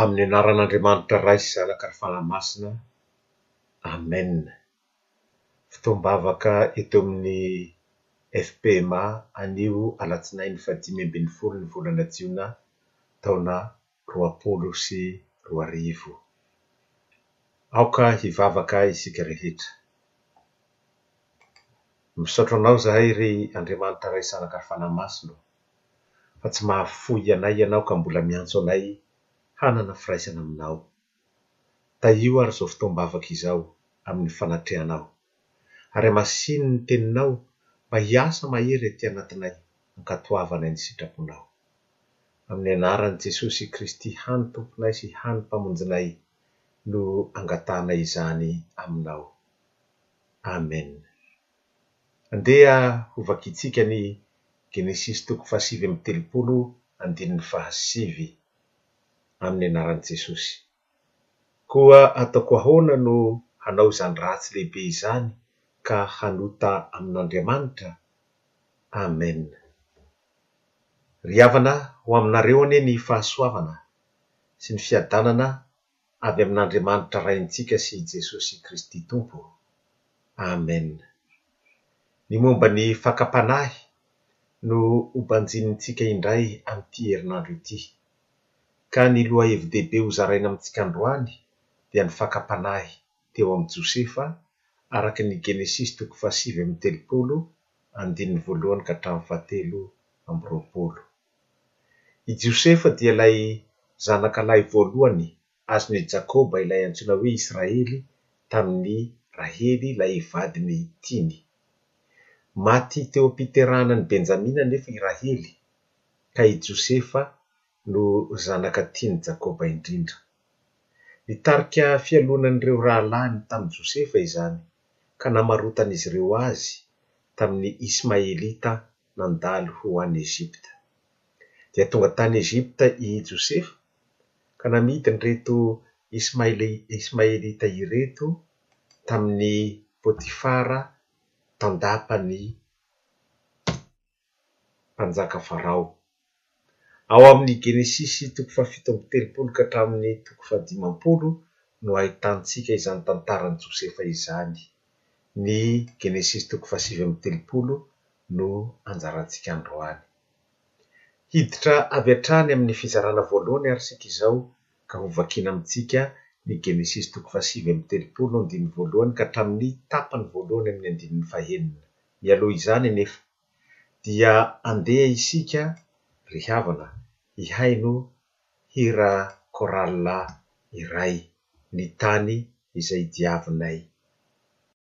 Amin'ny anaran'Andriamanitra Ray sy Zanaka ary Fanahy Masina. Amen. Fotoam-bavaka eto amin'ny FPMA anio alatsinainy fahadimy ambin'ny folo ny volana jiona taona roapolo sy roa arivo. Aoka hivavaka isika rehetra. Misaotra anao izahay ry Andriamanitra Ray Zanaka ary Fanahy Masina fa tsy mahafoy anay ianao ka mbola miantso anay hanana firaisana aminao. Tahio ary izao fotoam-bavaka izao amin'ny fanatrehanao. Ary amasino ny Teninao mba hiasa mahery ety anatinay hankatoavanay ny sitraponao. Amin'ny Anaran'i Jesosy Kristy hany Tomponay sy hany Mpamonjinay no angatahanay izany Aminao. Amen. Andeha hovakintsika ny Genesisy toko fahasivy amby telopolo andininy fahasivy. amin'ny anaran'i Jesosy. Koa ataoko ahoana no hanao izany ratsy lehibe izany ka hanota amin'Andriamanitra? Amen. Ry havana, ho aminareo anie ny fahasoavana sy ny fiadanana avy amin'Andriamanitra Raintsika sy Jesosy Kristy Tompo. Amen. Ny momba ny fakam-panahy no ho banjinintsika indray amin'ity herinandro ity. Ka ny lohahevi-dehibe hozaraina amintsika androany dia ny fakam-panahy teo amin'i Josefa araka ny Genesisy toko fahasivy amby telopolo andininy voalohany ka hatramin'ny fahatelo amby roapolo. I Josefa dia ilay zanakalahy voalohany Azon' i Jakoba ilay antsoina hoe Israely tamin' i Rahely ilay vadin' i Tiny. Maty teo am-piterahana an' i Benjamina anefa i Rahely, ka i Josefa no zanaka tian' i Jakoba indrindra. Nitarika fialonan' ireo rahalahiny tamin' i Josefa izany, ka namarotan' izy ireo azy tamin' ny Ismaelita nandalo ho any Egypta. Dia tonga tany Egypta i Josefa ka namidin'ireto Ismaelita ireto tamin'i Potifara tandapan'ny mpanjaka Farao. Ao amin'ny Genesisy toko fahafito amby telopolo ka hatramin'ny toko fahadimampolo no ahitantsika izany tantaran'i Josefa izany. Ny Genesisy toko fahasivy amby telopolo no anjarantsika androany. Hiditra avy hatrany amin'ny fizarana voalohany àry isika izao, ka hovakina amintsika ny Genesisy toko fahasivy amby telopolo, andininy voalohany ka hatramin'ny tapany voalohany amin'ny andininy fahenina. Mialoha izany anefa, dia andeha isika, ry havana, hihaino hira chorale iray, Ny Tany Izay Diavinay.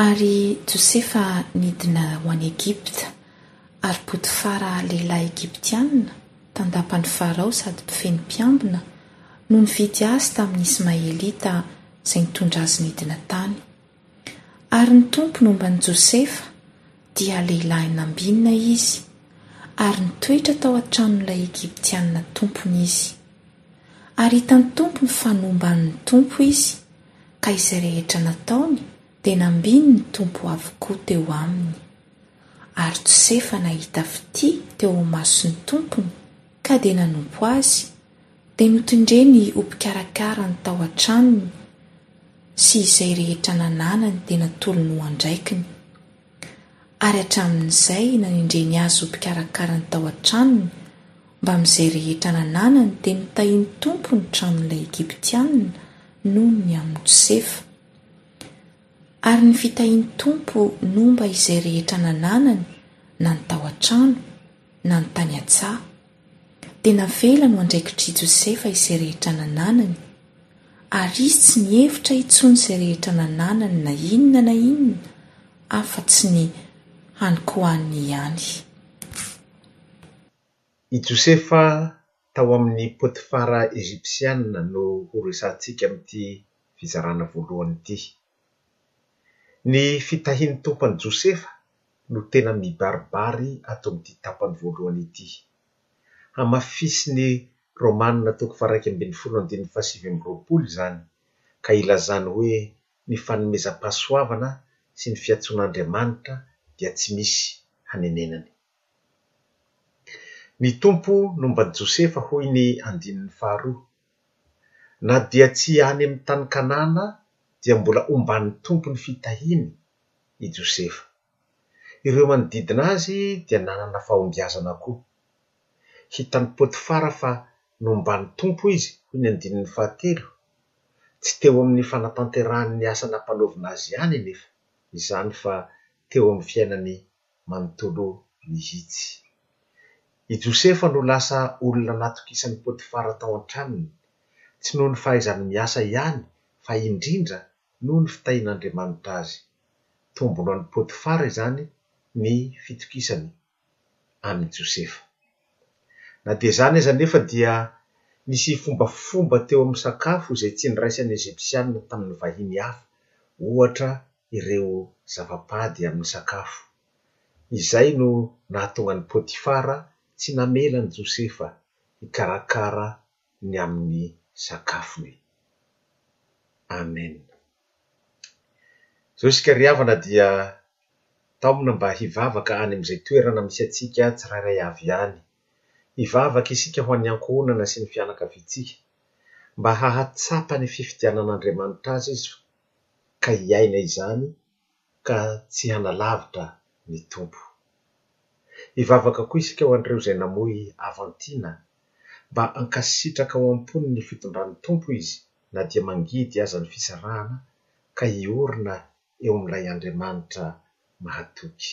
Ary Josefa nidina ho any Egypta, ary Potifara lehilahy Egyptiana, tandapan'i Farao sady mpifehy ny mpiambina, no nividy azy tamin'ny Ismaelita izay nitondra azy nidina tany. Ary ny Tompo nomba an'i Josefa, dia lehilahy nambinina izy, ary nitoetra tao an-tranon'ilay Egyptianina tompony izy. Ary hitan'ny tompony fa nomba an'ny Tompo izy, ka izay rehetra nataony dia nambin'ny Tompo avokoa teo aminy. Ary Josefa nahita fitia teo amason'ny tompony, ka dia nanompo azy, dia notendreny ho mpikarakara ny tao an-tranony sy izay rehetra nananany dia natolony ho andraikiny. Ary hatramin'izay nanendreny azy ho mpikarakara ny tao an-tranony mbamin'izay rehetra nananany dia notahin'ny Tompo ny tranon'ilay Egyptianina noho ny amin'i Josefa. Ary ny fitahian'ny Tompo nomba izay rehetra nananany na ny tao an-trano, na ny tany an-tsaha, dia navela no andraikitr'i Josefa izay rehetra nananany, ary izy tsy nihevitra intsony izay rehetra nananany na inona na inona afa-tsy ny hanin-kohaniny ihany. I Josefa tao amin'i Potifara Ejipsiana no horesahantsika amin'ity fizarana voalohany ity. Ny fitahian'ny Tompo an'i Josefa no tena mibaribary ato amin'ity tapany voalohany ity. Hamafisin'ny Romana toko faha-iraika ambin'ny folo andininy fahasivy amby roapolo izany, ka ilazany hoe ny fanomezam-pahasoavana sy ny fiantsoan'Andriamanitra dia tsy misy hanenenany. Ny Tompo nomban'i Josefa hoy ny andininy faharoa, Na dia tsy any amin'ny tany Kanana dia mbola omban'ny Tompo ny fitahiany i Josefa. Ireo manodidina azy dia nanana fahombiazana koa. Hitan'i Potifara fa nomban'ny Tompo izy, hoy ny andininy fahatelo. Tsy teo amin'ny fanatanterahany ny asa nampanaovina azy ihany anefa izany fa teo amin'ny fiainany manontolo mihitsy. I Josefa no lasa olona natokisan'i Potifara tao an-tranony, tsy noho ny fahaizany miasa ihany fa indrindra noho ny fitahian'Andriamanitra azy. Tombony ho an'i Potifara izany ny fitokisany amin'i Josefa. Na dia izany aza anefa dia nisy fombafomba teo amin'ny sakafo izay tsy niraisan'ny Ejipsianina tamin'ny vahiny hafa, ohatra ireo zava-pady amin'ny sakafo. Izay no nahatonga an'i Potifara tsy namela an'i Josefa hikarakara ny amin'ny sakafony. Amen. Izao isika ry havana dia taomina mba hivavaka any amin'izay toerana misy antsika tsirairay avy any. Hivavaka isika ho an'ny ankohonana sy ny fianakaviantsika, mba hahatsapa ny fifidianan'Andriamanitra azy izy ka hiaina izany ka tsy hanalavitra ny Tompo. Hivavaka koa isika ho an'ireo izay namoy havan-tiana mba hankasitraka ao am-pony ny fitondran'ny Tompo izy na dia mangidy aza ny fisarahana ka hiorina eo amin'ilay Andriamanitra mahatoky.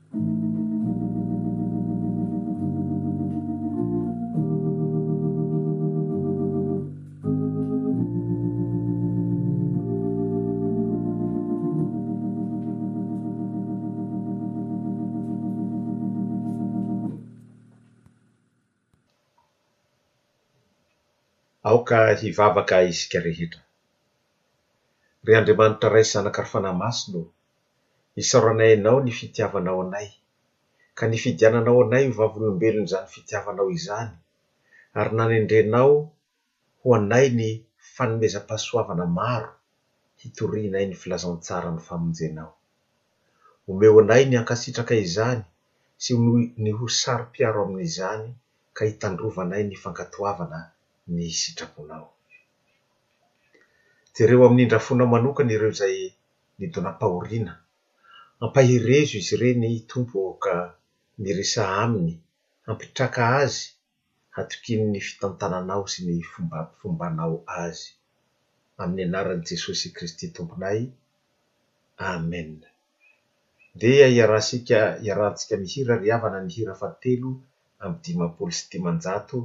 Aoka hivavaka isika rehetra. Ry Andriamanitra Ray Zanaka Ry Fanahy Masina ô, Isaoranay Anao ny fitiavanao anay, ka nifidiananao anay ho vavolombelon'izany fitiavanao izany, ary nanendrenao ho anay ny fanomezam-pahasoavana maro hitorianay ny filazantsaran'ny famonjenao. Omeo anay ny hankasitraka izany sy ny ho saro-piaro amin'izany ka hitandrovanay ny fankatoavana ny sitraponao. Jereo amin'indrafonao manokana ireo izay ny donam-pahoriana. Ampaherezo izy ireny, Tompo ô, ka miresaha aminy, hampitraka azy hatokiany ny fitantananao sy ny fombafombanao azy. Amin'ny anaran'i Jesosy Kristy Tomponay. Amen. Ndeha iarahantsika iarahantsika mihira ry havana ny hira fahatelo amby dimampolo sy dimanjato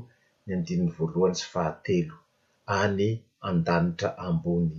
ny andininy voalohany sy fahatelo, Any an-danitra ambony.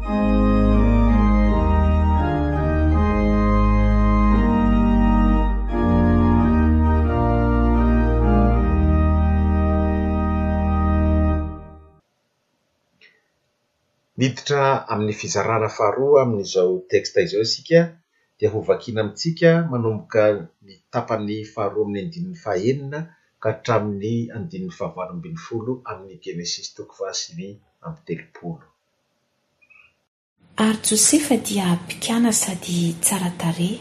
Miditra amin'ny fizarana faharoa amin'izao texte izao isika dia ho vakiana amintsika manomboka ny tapany faharoa amin'ny andininy fahaenina ka hatramin'ny andininy fahavalo ambin'ny folo amin'ny Genesisy toko fahasivy amby telopolo. Ary Josefa dia mpikana sady tsara tarehy.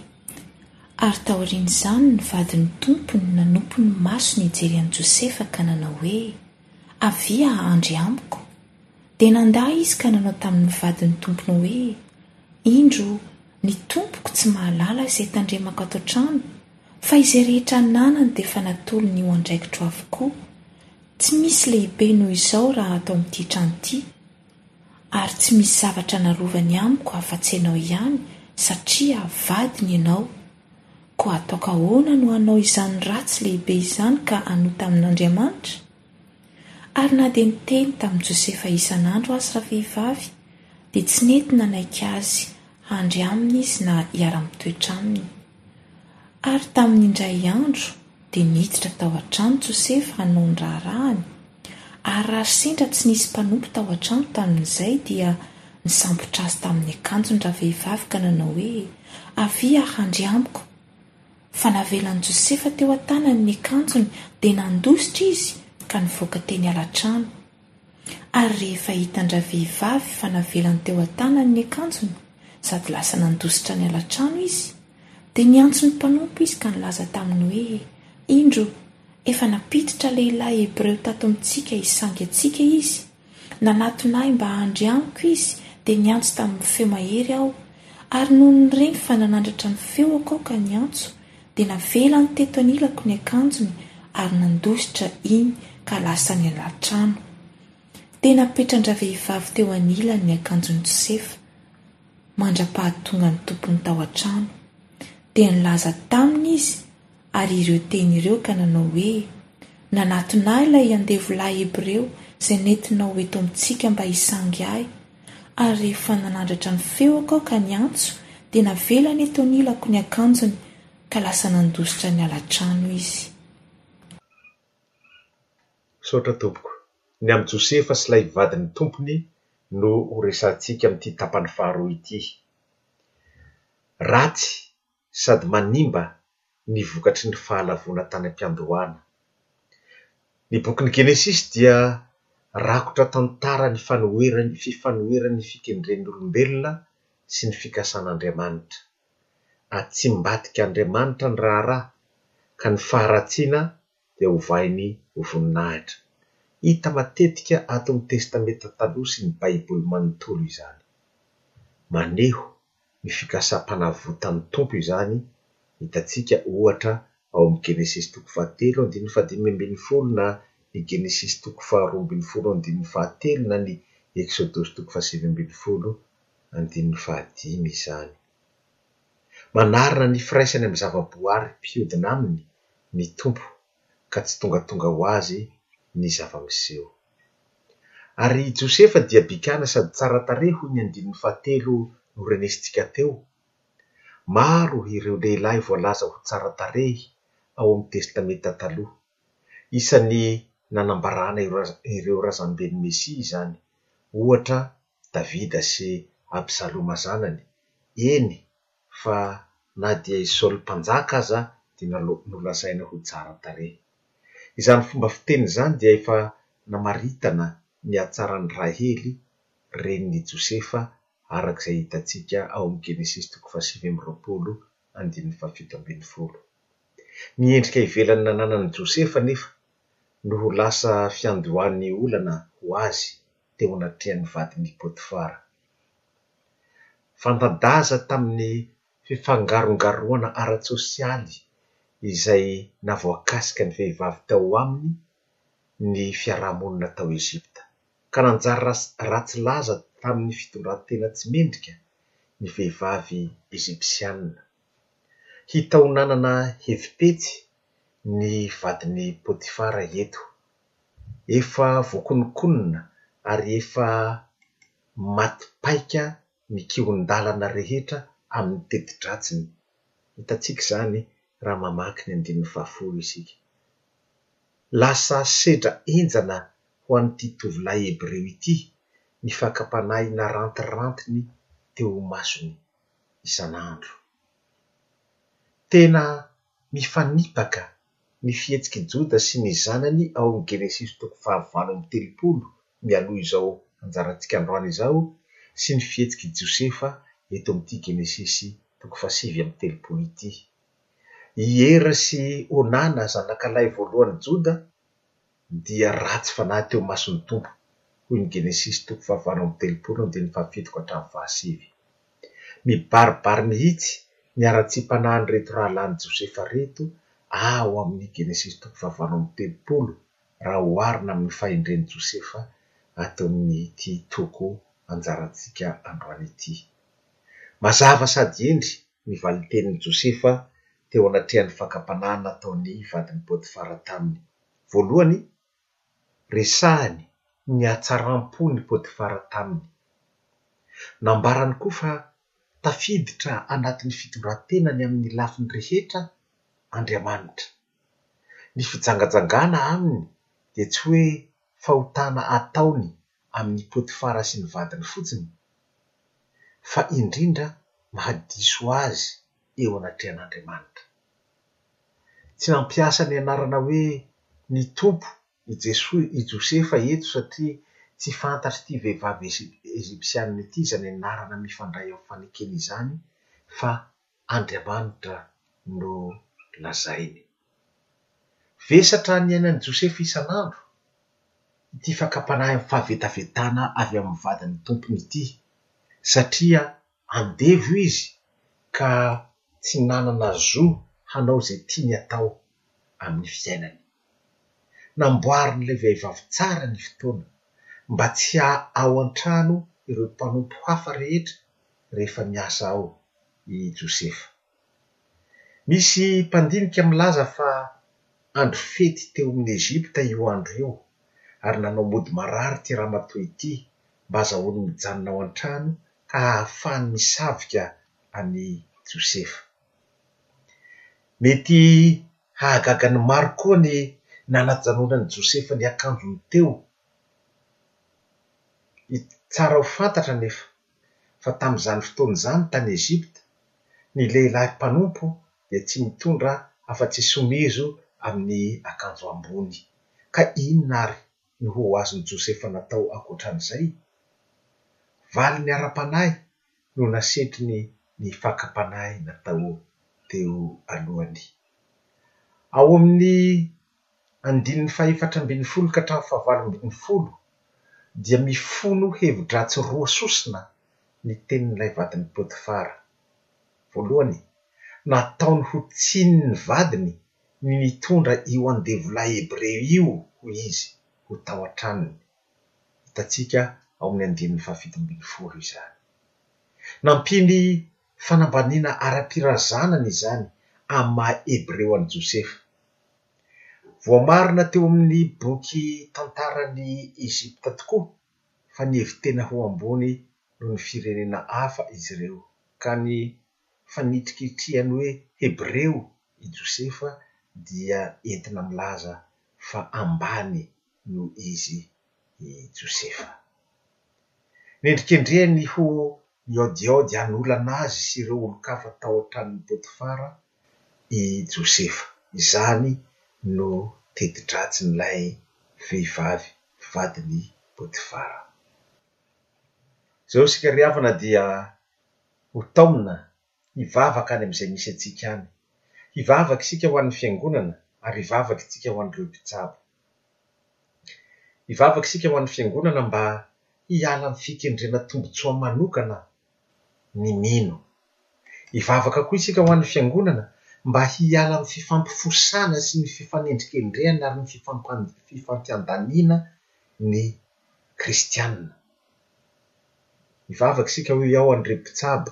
Ary taorian'izany ny vadin'ny Tompo no nanompo ny masony hijery an'i Josefa ka nanao hoe, Avia ahandry amiko. Dia nandà izy ka nanao tamin'ny vadin'ny tompony hoe, Indro, ny tompoko tsy mahalala izay tandremako ato an-trano, fa izay rehetra ananany dia efa natolony ho andraikitro avokoa. Tsy misy lehibe noho izao raha ato amin'ity trano ity, ary tsy misy zavatra narovany amiko afa-tsy ianao ihany satria vadiny ianao. Koa ataoko ahoana no hanao izany ratsy lehibe izany ka hanota amin'Andriamanitra? Ary na dia niteny tamin'i Josefa isan'andro aza ravehivavy, dia tsy nety nanaiky azy handry aminy izy na hiara-mitoetra aminy. Ary tamin'ny indray andro dia niditra tao an-trano Josefa hanao ny raharahany, ary raha sendra tsy nisy mpanompo tao an-trano tamin'izay dia nisambotra azy tamin'ny akanjony ravehivavy ka nanao hoe, Avia handry amiko! Fa navelan'i Josefa teo an-tanany ny akanjony dia nandositra izy ka nivoaka teny ala-trano. Ary rehefa hitan-dravehivavy fa navelany teo an-tanany ny akanjony sady lasa nandositra ny ala-trano izy, dia niantso ny mpanompo izy ka nilaza taminy hoe, Indro, efa nampiditra lehilahy Hebreo tato amintsika hisangy antsika izy. Nanatona ahy mba handry amiko izy dia niantso tamin'ny feo mahery aho, ary nony nireny fa nanandratra ny feoko aho ka niantso, dia navelany teto anilako ny akanjony ary nandositra iny ka lasa any anatrano. Dia napetran-dravehivavy teo anilany ny akanjon'i Josefa. Mandra-pahatonga ny tompony tao an-trano, dia nilaza taminy izy ary ireo teny ireo ka nanao hoe, Nanatona ahy ilay andevolahy hebreo izay nentinao ho eto amintsika mba hisangy ahy Ary rehefa nanandratra ny feoko aho ka niantso, dia navelany teo anilako ny akanjony, ka lasa nandositra ny ala-trano izy. Misaotra tompoko. Ny amin'i Josefa sy ilay vadin'ny tompony no horesahantsika amin'ity tapany faharoa ity. Ratsy sady manimba ny vokatry ny fahalavoana tany am-piandohana. Ny bokin'ny Genesisy dia rakotra tantara ny fanoheran'ny fifanoheran'ny fikendren'ny olombelona sy ny fikasan'Andriamanitra. Atsimbadik'Andriamanitra ny raharaha, ka ny faharatsiana dia ovainy ho voninahitra. Hita matetika ato amin'ny Testamenta Taloha sy ny Baiboly manontolo izany. Maneho ny fikasam-panavotan'ny Tompo izany, hitantsika, ohatra, ao amin'ny Genesisy toko fahatelo andininy fahadimy ambin'ny folo na ny Genesisy toko faharoa ambin'ny folo andininy fahatelo na ny Eksodosy toko fahasivy ambin'ny folo andininy fahadimy izany. Manarina ny firaisany amin'ny zavaboary mpihodina aminy ny Tompo ka tsy tongatonga ho azy ny zava-miseho. Ary i Josefa dia bikàna sady tsara tarehy hoy ny andininy fahatelo norenesintsika teo. Maro ireo lehilahy voalaza ho tsara tarehy ao amin'ny Testamenta Taloha. Isan'ny nanambaràna ireo razamben'ny Mesia izany, ohatra Davida sy Absaloma zanany, eny fa na dia i Saoly Mpanjaka aza dia nolazaina ho tsara tarehy. Izany fomba fiteny izany dia efa namaritana ny hatsaran'i Rahely, renin'i Josefa, araka izay hitantsika ao amin'ny Genesisy toko fahasivy amby roapolo andininy fahafito ambin'ny folo. Ny endrika ivelany nananan'i Josefa anefa no ho lasa fiandohan'ny olana ho azy teo anatrehan'ny vadiny i Potifara. Fanta-daza tamin'ny fifangarongaroana ara-tsosialy izay navoakasika ny vehivavy tao aminy ny fiarahamonina tao Egypta, ka nanjary ratsy laza tamin'ny fitondran-tena tsy mendrika ny vehivavy Egypsiana. Hita ho nanana hevi-petsy ny vadin'i Potifara eto. Efa voakononkonona ary efa maty paika ny kihon-dalana rehetra amin'ny teti-dratsiny. Hitantsika izany raha mamaky ny andininy fahafolo isika. Lasa sedra henjana ho an'ity tovolahy hebreo ity ny fakam-panahy narantirantiny teo imasony isan'andro. Tena Mifanipaka ny fihetsik'i Joda sy ny zanany ao amin'ny Genesisy toko fahavalo amby telopolo mialoha izao anjarantsika androany izao sy ny fihetsik'i Josefa eto amin'ity Genesisy toko fahasivy amby telopolo ity. I Era sy Onana zanakalahy voalohan'i Joda, dia ratsy fanahy teo imason'ny Tompo, hoy ny Genesisy toko fahavalo amby telopolo andininy fahafito ka hatramin'ny fahasivy. Mibaribary mihitsy ny haratsiam-panahin'ireto rahalahin'i Josefa ireto ao amin'ny Genesisy toko fahavalo amby telopolo raha oharina amin'ny fahendren'i Josefa ato amin'ity toko anjarantsika androany ity. Mazava sady hendry ny valintenin'i Josefa teo anatrehan'ny fakam-panahy nataon'ny vadin'i Potifara taminy. Voalohany, resahiny ny hatsaram-po n'i Potifara taminy. Nambarany koa fa tafiditra anatin'ny fitondran-tenany amin'ny lafiny rehetra Andriamanitra. Ny fijangajangana aminy dia tsy hoe fahotana ataony amin'i Potifara sy ny vadiny fotsiny, fa indrindra maha diso azy eo anatrehan'Andriamanitra. Tsy nampiasa ny anarana hoe ny Tompo i Jesoa i Josefa eto satria tsy fantatr'ity vehivavy Ejipsianina ity izany anarana mifandray amin'ny fanekena izany fa Andriamanitra no lazainy. Vesatra niainan'i Josefa isan'andro ity fakam-panahy amin'ny fahavetavetana avy amin'ny vadin'ny Tompony ity satria Andevo izy ka tsy nanana zo hanao izay tiany atao amin'ny fiainany. Namboarin'ilay vehivavy tsara ny fotoana mba tsy haha ao an-trano ireo mpanompo hafa rehetra rehefa miasa ao i Josefa. Misy mpandinika milaza fa andro fety teo amin'ny Egypta io andro io ary nanao mody marary ity ramatoa ity mba azahoany mijanona ao an-trano ka hahafahany misavika an'i Josefa. Mety hahagaga ny maro koa ny nanajanonan'i Josefa ny akanjony teo. Tsara ho fantatra anefa. fa tamin'izany fotoana izany tany Egypta, ny lehilahy mpanompo dia tsy mitondra afa-tsy somizo amin'ny akanjo ambony. Ka inona ary no ho azon'i Josefa natao ankoatran'izay? Valiny ara-panahy no nasetriny ny fakam-panahy natao teo alohany. Ao amin'ny andininy fahefatra ambin'ny folo ka hatramin'ny fahavalo ambin'ny folo dia mifono hevi-dratsy roa sosona ny tenin'ilay vadin'i Potifara. Voalohany, nataony ho tsinin'ny vadiny ny nitondra io andevolahy hebreo io ho izy ho tao an-tranony. Hitantsika ao amin'ny andininy fahafito ambin'ny folo izany. Nampiany Fanambaniana ara-pirazanana izany amin'ny maha Hebreo an'i Josefa. Voamarina teo amin'ny boky Tantaran'i Egypta tokoa fa nihevi-tena ho ambony noho ny firenena hafa izy ireo, ka ny fanitrikitrihany hoe Hebreo i Josefa dia entina milaza fa ambany noho izy i Josefa. Nendrikendrehany ho nihaodihaody hanolana azy sy ireo olon-kafa tao an-tranon'i Potifara i Josefa. Izany no teti-dratsin'ilay vehivavy vadin'i Potifara. Izao isika ry havana dia ho taomina hivavaka any amin'izay misy antsika any. Hivavaka isika ho an'ny Fiangonana ary hivavaka itsika ho an'ireo mpitsabo. Hivavaka isika ho an'ny Fiangonana mba hiala amin'ny fikendrena tombontsoa manokana ny mino. Hivavaka koa isika ho an'ny Fiangonana mba hiala amin'ny fifampifosana sy ny fifanendrikendrehana ary ny fifampiandaniana ny Kristianina. Hivavaka isika hoy aho an'ireo mpitsabo.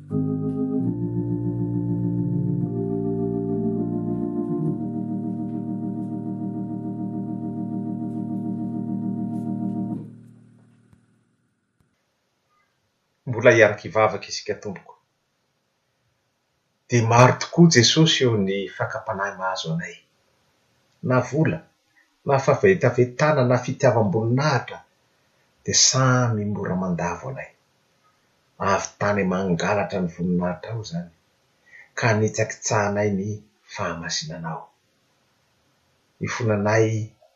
Mbola hiara-kivavaka isika tompoko. Dia maro tokoa Jesosy o ny fakam-panahy mahazo anay. Na vola, na fahavetavetana na fitiavam-boninahitra dia samy mora mandavo anay. avy tany aman-galatra ny voninahitrao izany, ka nitsakitsahanay ny fahamasinanao. Ifonanay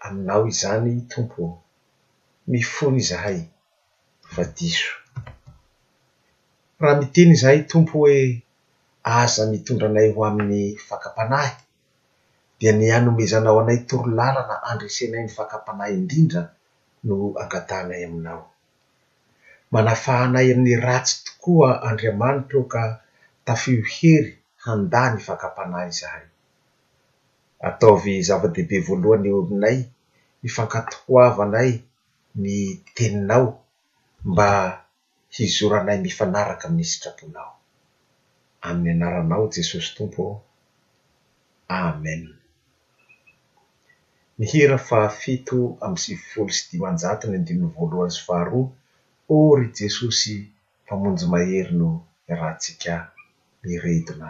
aminao izany, Tompo ô, mifona izahay fa diso. Raha miteny izahay, Tompo, hoe, Aza mitondra anay ho amin'ny fakam-panahy, dia ny hanomezanao anay toro-lalana handresenay ny fakam-panahy indrindra no angatahanay aminao. Manafaha anay amin'ny ratsy tokoa Andriamanitra o ka tafio hery handà ny fakam-panahy izahay. Ataovy zava-dehibe voalohany eo aminay ny fankatoavanay ny Teninao mba hizoranay mifanaraka amin'ny sitraponao. Amin'ny anaranao Jesosy Tompo ô. Amen. Ny hira faha fito amby sivifolo sy dimanjato ny andininy voalohany sy faharoa, Ô ry Jesosy Mpamonjy mahery no iarahantsika miredona.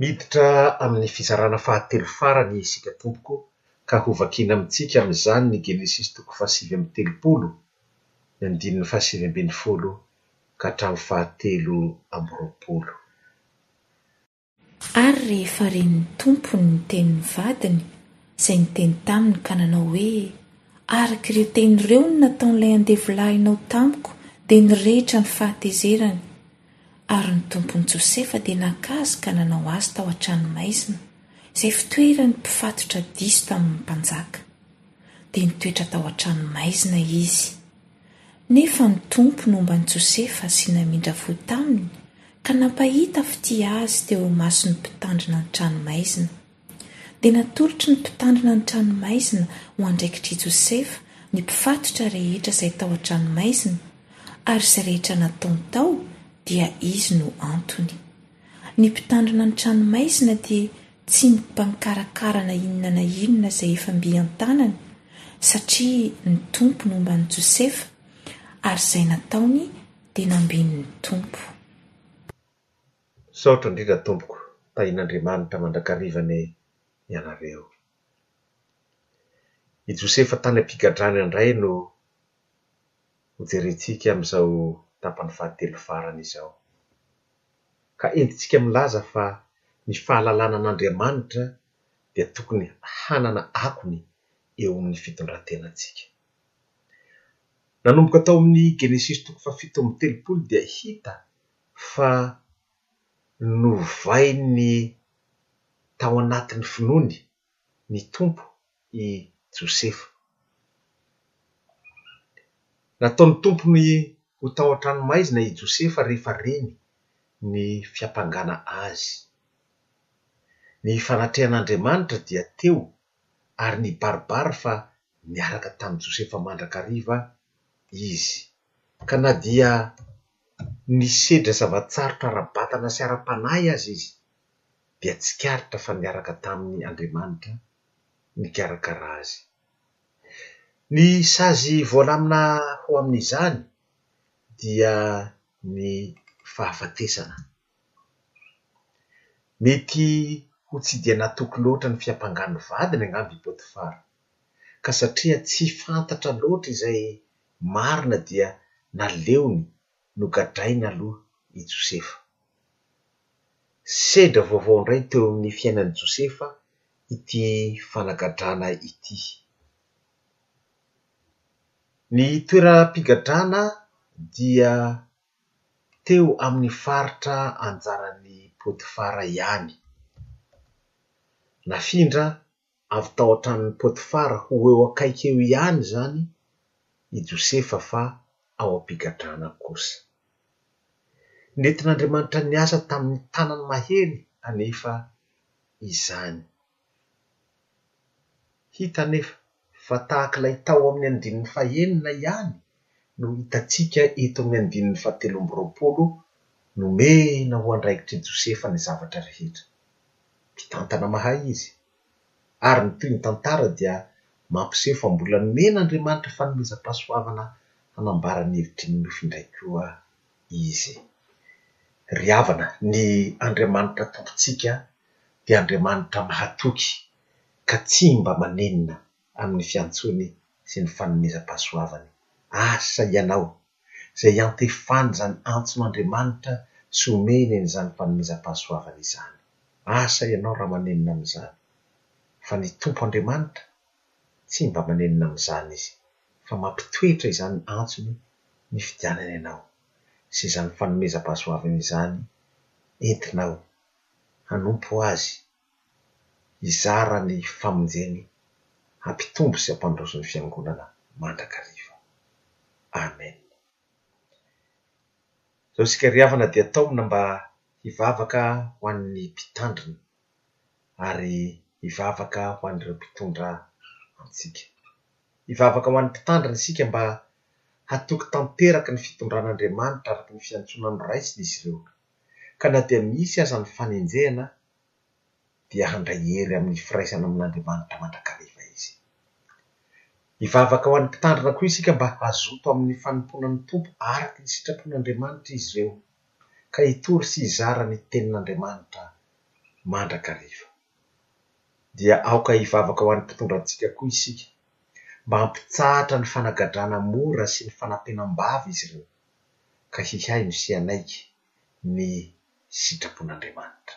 Miditra amin'ny fizarana fahatelo farany isika tompoko ka hovakina amintsika amin'izany ny Genesisy toko fahasivy amby telopolo, ny andininy fahasivy ambin'ny folo ka hatramin'ny fahatelo amby roapolo. Ary rehefa ren'ny Tompo ny tenin'ny vadiny, izay niteny taminy ka nanao hoe, Araka ireo teny ireo no nataon'ilay andevilahinao tamiko dia nirehitra ny fahatezerany, Ary ny Tompon'i Josefa dia naka azy ka nanao azy tao an-tranomaizina, izay fitoeran'ny mpifatotra diso tamin'ny mpanjaka. Dia nitoetra tao an-tranomaizina izy. Nefa ny Tompo nomba an'i Josefa sy namindra fo taminy ka nampahita fitia azy teo imason'ny mpitandrina an-tranomaizina. Dia natolotry ny mpitandrina ny tranomaizina ho andraikitr'i Josefa ny mpifatotra rehetra izay tao an-tranomaizina, ary izay rehetra nataony tao dia izy no antony. Ny mpitandrina ny tranomaizina dia tsy ny mpankarakara na inona na inona izay efa mby an-tanany, satria ny Tompo no omba an'i Josefa, ary izay nataony dia nambinin'ny Tompo. Misaotra indrindra tompoko tahin'Andriamanitra mandrakariva ne ianareo. I Josefa tany am-pigadrana indray no ho jerentsika amin'izao tapany fahatelo farany izao. Ka entintsika milaza fa ny fahalalana an'Andriamanitra dia tokony hanana akony eo amin'ny fitondran-tenantsika. Nanomboka tao amin'ny Genesisy toko fahafito amby telopolo dia hita fa novainy tao anatin'ny finoany ny Tompo i Josefa. Nataon'ny Tompo ny ho tao an-tranomaizina i Josefa rehefa reny ny fiampangana azy. Ny fanatrehan'Andriamanitra dia teo ary nibaribary fa niaraka tamin'i Josefa mandrakariva Izy. Ka na dia Nisedra zava-tsarotra ara-batana sy ara-panahy aza izy, dia tsikaritra fa niaraka taminy Andriamanitra nikarakara azy. Ny sazy voalamina ho amin'izany dia ny fahafatesana. Mety ho tsy dia natoky loatra ny fiampangan'ny vadiny angamba i Potifara, ka satria tsy fantatra loatra izay marina dia naleony nogadraina aloha i Josefa. Sedra vaovao indray teo amin'ny fiainan'i Josefa ity fanagadrana ity. Ny toeram-pigadrana dia teo amin'ny faritra anjaran'i Potifara ihany. Nafindra avy tao an-tranon'i Potifara ho eo akaiky eo ihany izany i Josefa fa ao am-pigadrana kosa. Nentin'Andriamanitra niasa tamin'ny tanany mahery anefa izany. Hita anefa fa tahaka ilay tao amin'ny andininy fahenina ihany no hitantsika eto amin'ny andininy fahatelo amby roapolo, Nomena ho andraikitr'i Josefa ny zavatra rehetra. Mpitantana mahay izy. Ary ny tohin'ny tantara dia mampiseho fa mbola nomen'Andriamanitra fanomezam-pahasoavana hanambara ny hevitry ny nofy indray koa izy. Ry havana, ny Andriamanitra Tompontsika dia Andriamanitra mahatoky ka tsy mba manenina amin'ny fiantsoany sy ny fanomezam-pahasoavany. Asa ianao, izay iantefany izany antson'Andriamanitra sy omeny an'izany fanomezam-pahasoavany izany. Asa ianao raha manenina amin'izany. Fa ny Tompo Andriamanitra, tsy mba manenina amin'izany Izy, fa mampitoetra izany antsony nifidianany anao, sy izany fanomezam-pahasoavany izany entinao hanompo Azy, hizara ny famonjeny hampitombo sy hampandroso ny Fiangonana mandrakariva. Amen. Izao isika ry havana dia taomina mba hivavaka ho an'ny Mpitandrina ary hivavaka ho an'ireo mpitondra antsika. Hivavaka ho an'ny Mpitandrina isika mba hatoky tanteraka ny fitondran'Andriamanitra araka ny fiantsoana noraisiny izy ireo. Ka na dia misy aza ny fanenjehana dia handray hery amin'ny firaisana amin'Andriamanitra mandrakariva izy. Hivavaka ho an'ny mpitandrina koa isika mba hazoto amin'ny fanompoana ny Tompo araka ny sitrapon'Andriamanitra izy ireo, ka hitory sy hizara ny Tenin'Andriamanitra mandrakariva. Dia aoka hivavaka ho an'ny mpitondra antsika koa isika, mba hampitsahatra ny fanagadrana mora sy ny fanapenam-bava izy ireo. ka hihaino sy hanaiky ny sitrapon'Andriamanitra.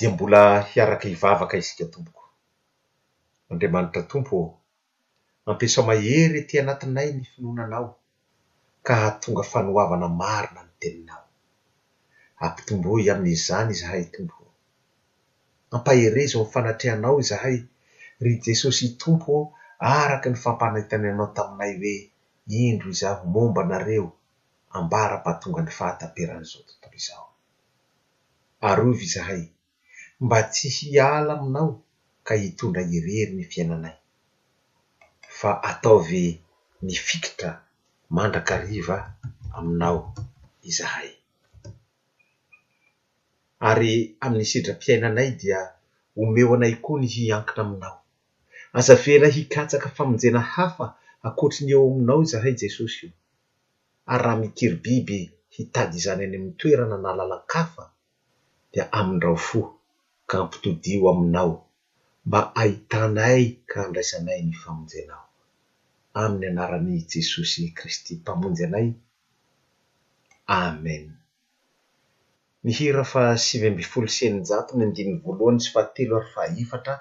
dia mbola hiaraka hivavaka isika tompoko. Andriamanitra Tompo ô, Ampiasao mahery ety anatinay ny finoananao, ka hahatonga fanoavana marina ny teninao. Ampitomboy amin'izany izahay Tompo ô. Ampaherezo ny fanatrehanao izahay, ry Jesosy Tompo ô, araka ny fampanantenanao taminay hoe, Indro izaho momba anareo ambara-pahatongan'ny fahataperan'izao tontolo izao. Arovy izahay. mba tsy hiala aminao ka hitondra irery ny fiainanay. Fa ataovy mifikitra mandrakariva aminao izahay. Ary amin'ny sidram-piainanay dia omeo anay koa ny hiankina aminao. Aza avela hikatsaka famonjena hafa ankoatry ny eo aminao izahay Jesosy o. Ary raha mikiribiby hitady izany any amin'ny toerana na lalan-kafa dia amindrao fo ka ampitodio aminao mba ahitanay ka andraisanay ny famonjenao. Amin'ny anaran'i Jesosy Kristy Mpamonjy anay. Amen. Ny hira faha sivy ambin'ny folo sy eninjato ny andininy voalohany sy fahatelo ary fahaefatra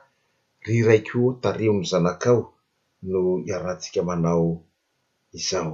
Ry Raiko ô tariho ny zanakao no iarahantsika manao izao.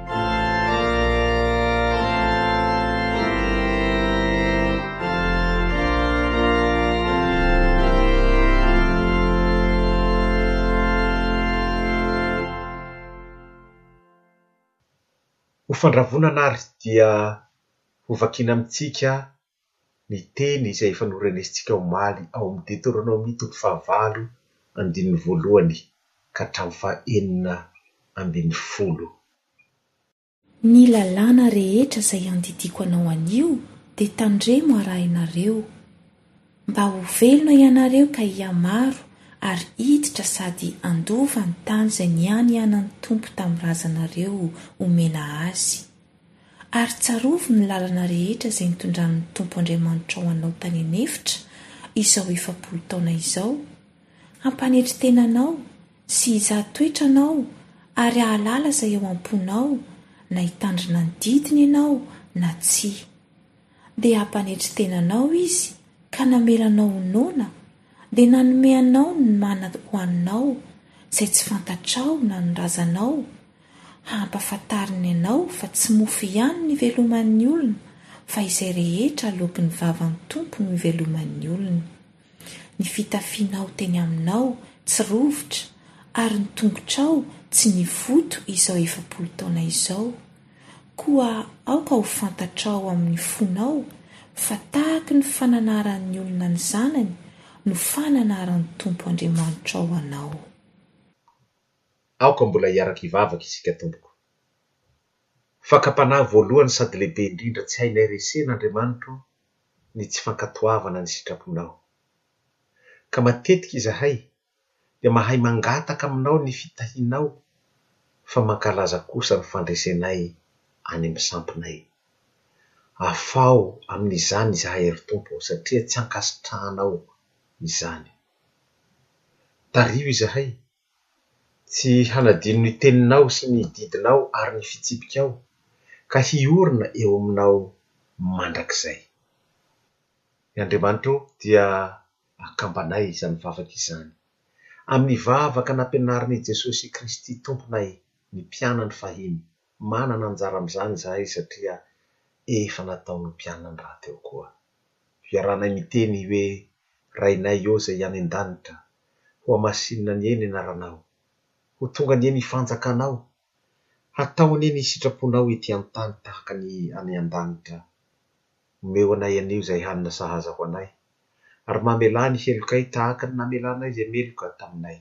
Ho fandravonana ary dia ho vakiana amintsika ny teny izay efa norenesintsika omaly ao amin'ny Deteronomia toko fahavalo andininy voalohany ka hatramin'ny fahenina ambin'ny folo. Ny lalàna rehetra izay andidiako anao anio dia tandremo arahinareo, mba ho velona ianareo ka hihamaro ary hiditra sady handova ny tany izay nianianan'ny Tompo tamin'ny razanareo homena azy. Ary tsarovy ny lalana rehetra izay nitondran'ny Tompo Andriamanitrao anao tany an'efitra izao efapolo taona izao, hampanetry tena anao sy hizaha toetra anao ary hahalala izay ao am-ponao na hitandrina ny didiny ianao na tsia. dia hampanetry tena anao Izy ka namela anao ho noana, dia nanome anao ny mana ho aninao, izay tsy fantatrao na ny razanao, hampafantariny anao fa tsy mofo ihany no iveloman'ny olona fa izay rehetra aloaky ny vavan'ny Tompo no iveloman'ny olona. Ny fitafianao teny aminao tsy rovitra ary ny tongotrao tsy nivoto izao efapolo taona izao. Koa aoka ho fantatrao amin'ny fonao fa tahaky ny fananaran'ny olona ny zanany no fananaran'ny Tompo Andriamanitrao anao. Aoka mbola hiaraka hivavaka isika tompoko. Fakam-panahy voalohany sady lehibe indrindra tsy hainay resena Andriamanitro ny tsy fankatoavana ny sitraponao. Ka matetika izahay dia mahay mangataka aminao ny fitahianao fa mankalaza kosa ny fandresenay any amin'ny sampinay. Afaho amin'izany izahay ry Tompo satria tsy ankasitrahanao izany. Tariho izahay Tsy hanadino ny teninao sy ny didinao ary ny fitsipikao, ka hiorina eo aminao mandrakizay. Ny Andriamanitro dia akambanay izany vavaka izany. Amin'ny vavaka nampianarin'i Jesosy Kristy Tomponay ny mpianany fahiny, Manana anjara amin'izany izahay satria efa nataon'ny mpianany rahateo koa. Fiarahanay miteny hoe, Rainay Ioza any an-danitra, hohamasinina anie ny anaranao. Ho tonga anie ny fanjakanao. Hatao anie ny sitraponao ety an-tany tahaka ny any an-danitra. Omeo anay anio izay hanina sahaza ho anay, ary mamelà ny helokay tahaka ny namelanay izay meloka taminay.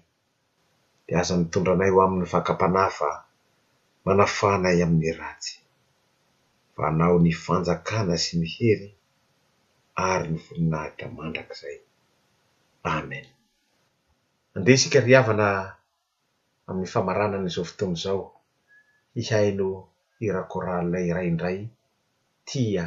dia aza mitondra anay ho amin'ny fakam-panahy fa manafaha anay amin'ny ratsy. Fa anao ny fanjakana sy ny hery ary ny voninahitra mandrakizay. Amen. Andeha isika ry havana amin'ny famaranana izao fotoana izao hihaino hira chorale iray indray, Tia.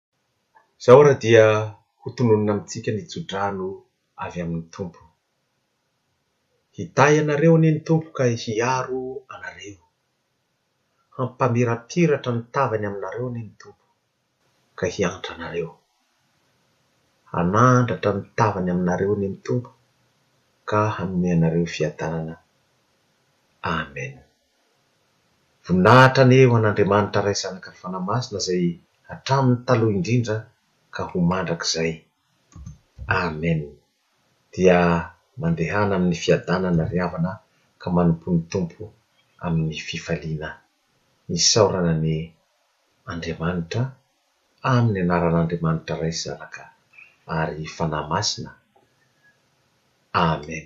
Zao ra dia ho tononina amintsika ny tsodrano avy amin'ny Tompo. Hitahy anareo anie ny Tompo ka hiaro anareo. Hampamirapiratra ny tavany aminareo anie ny Tompo ka hiantra anareo. Hanandratra ny tavany aminareo anie ny Tompo ka hanome anareo fiadanana. Amen. Vonahitra anie ho an'Andriamanitra Ray Zanaka ary Fanahy Masina izay hatramin'ny taloha indrindra ka ho mandrakizay. Amen. Dia mandehana amin'ny fiadanana ry havana ka manompoa ny Tompo amin'ny fifaliana. Isaorana an' Andriamanitra amin'ny anaran'Andriamanitra Ray Zanaka ary Fanahy Masina. Amen.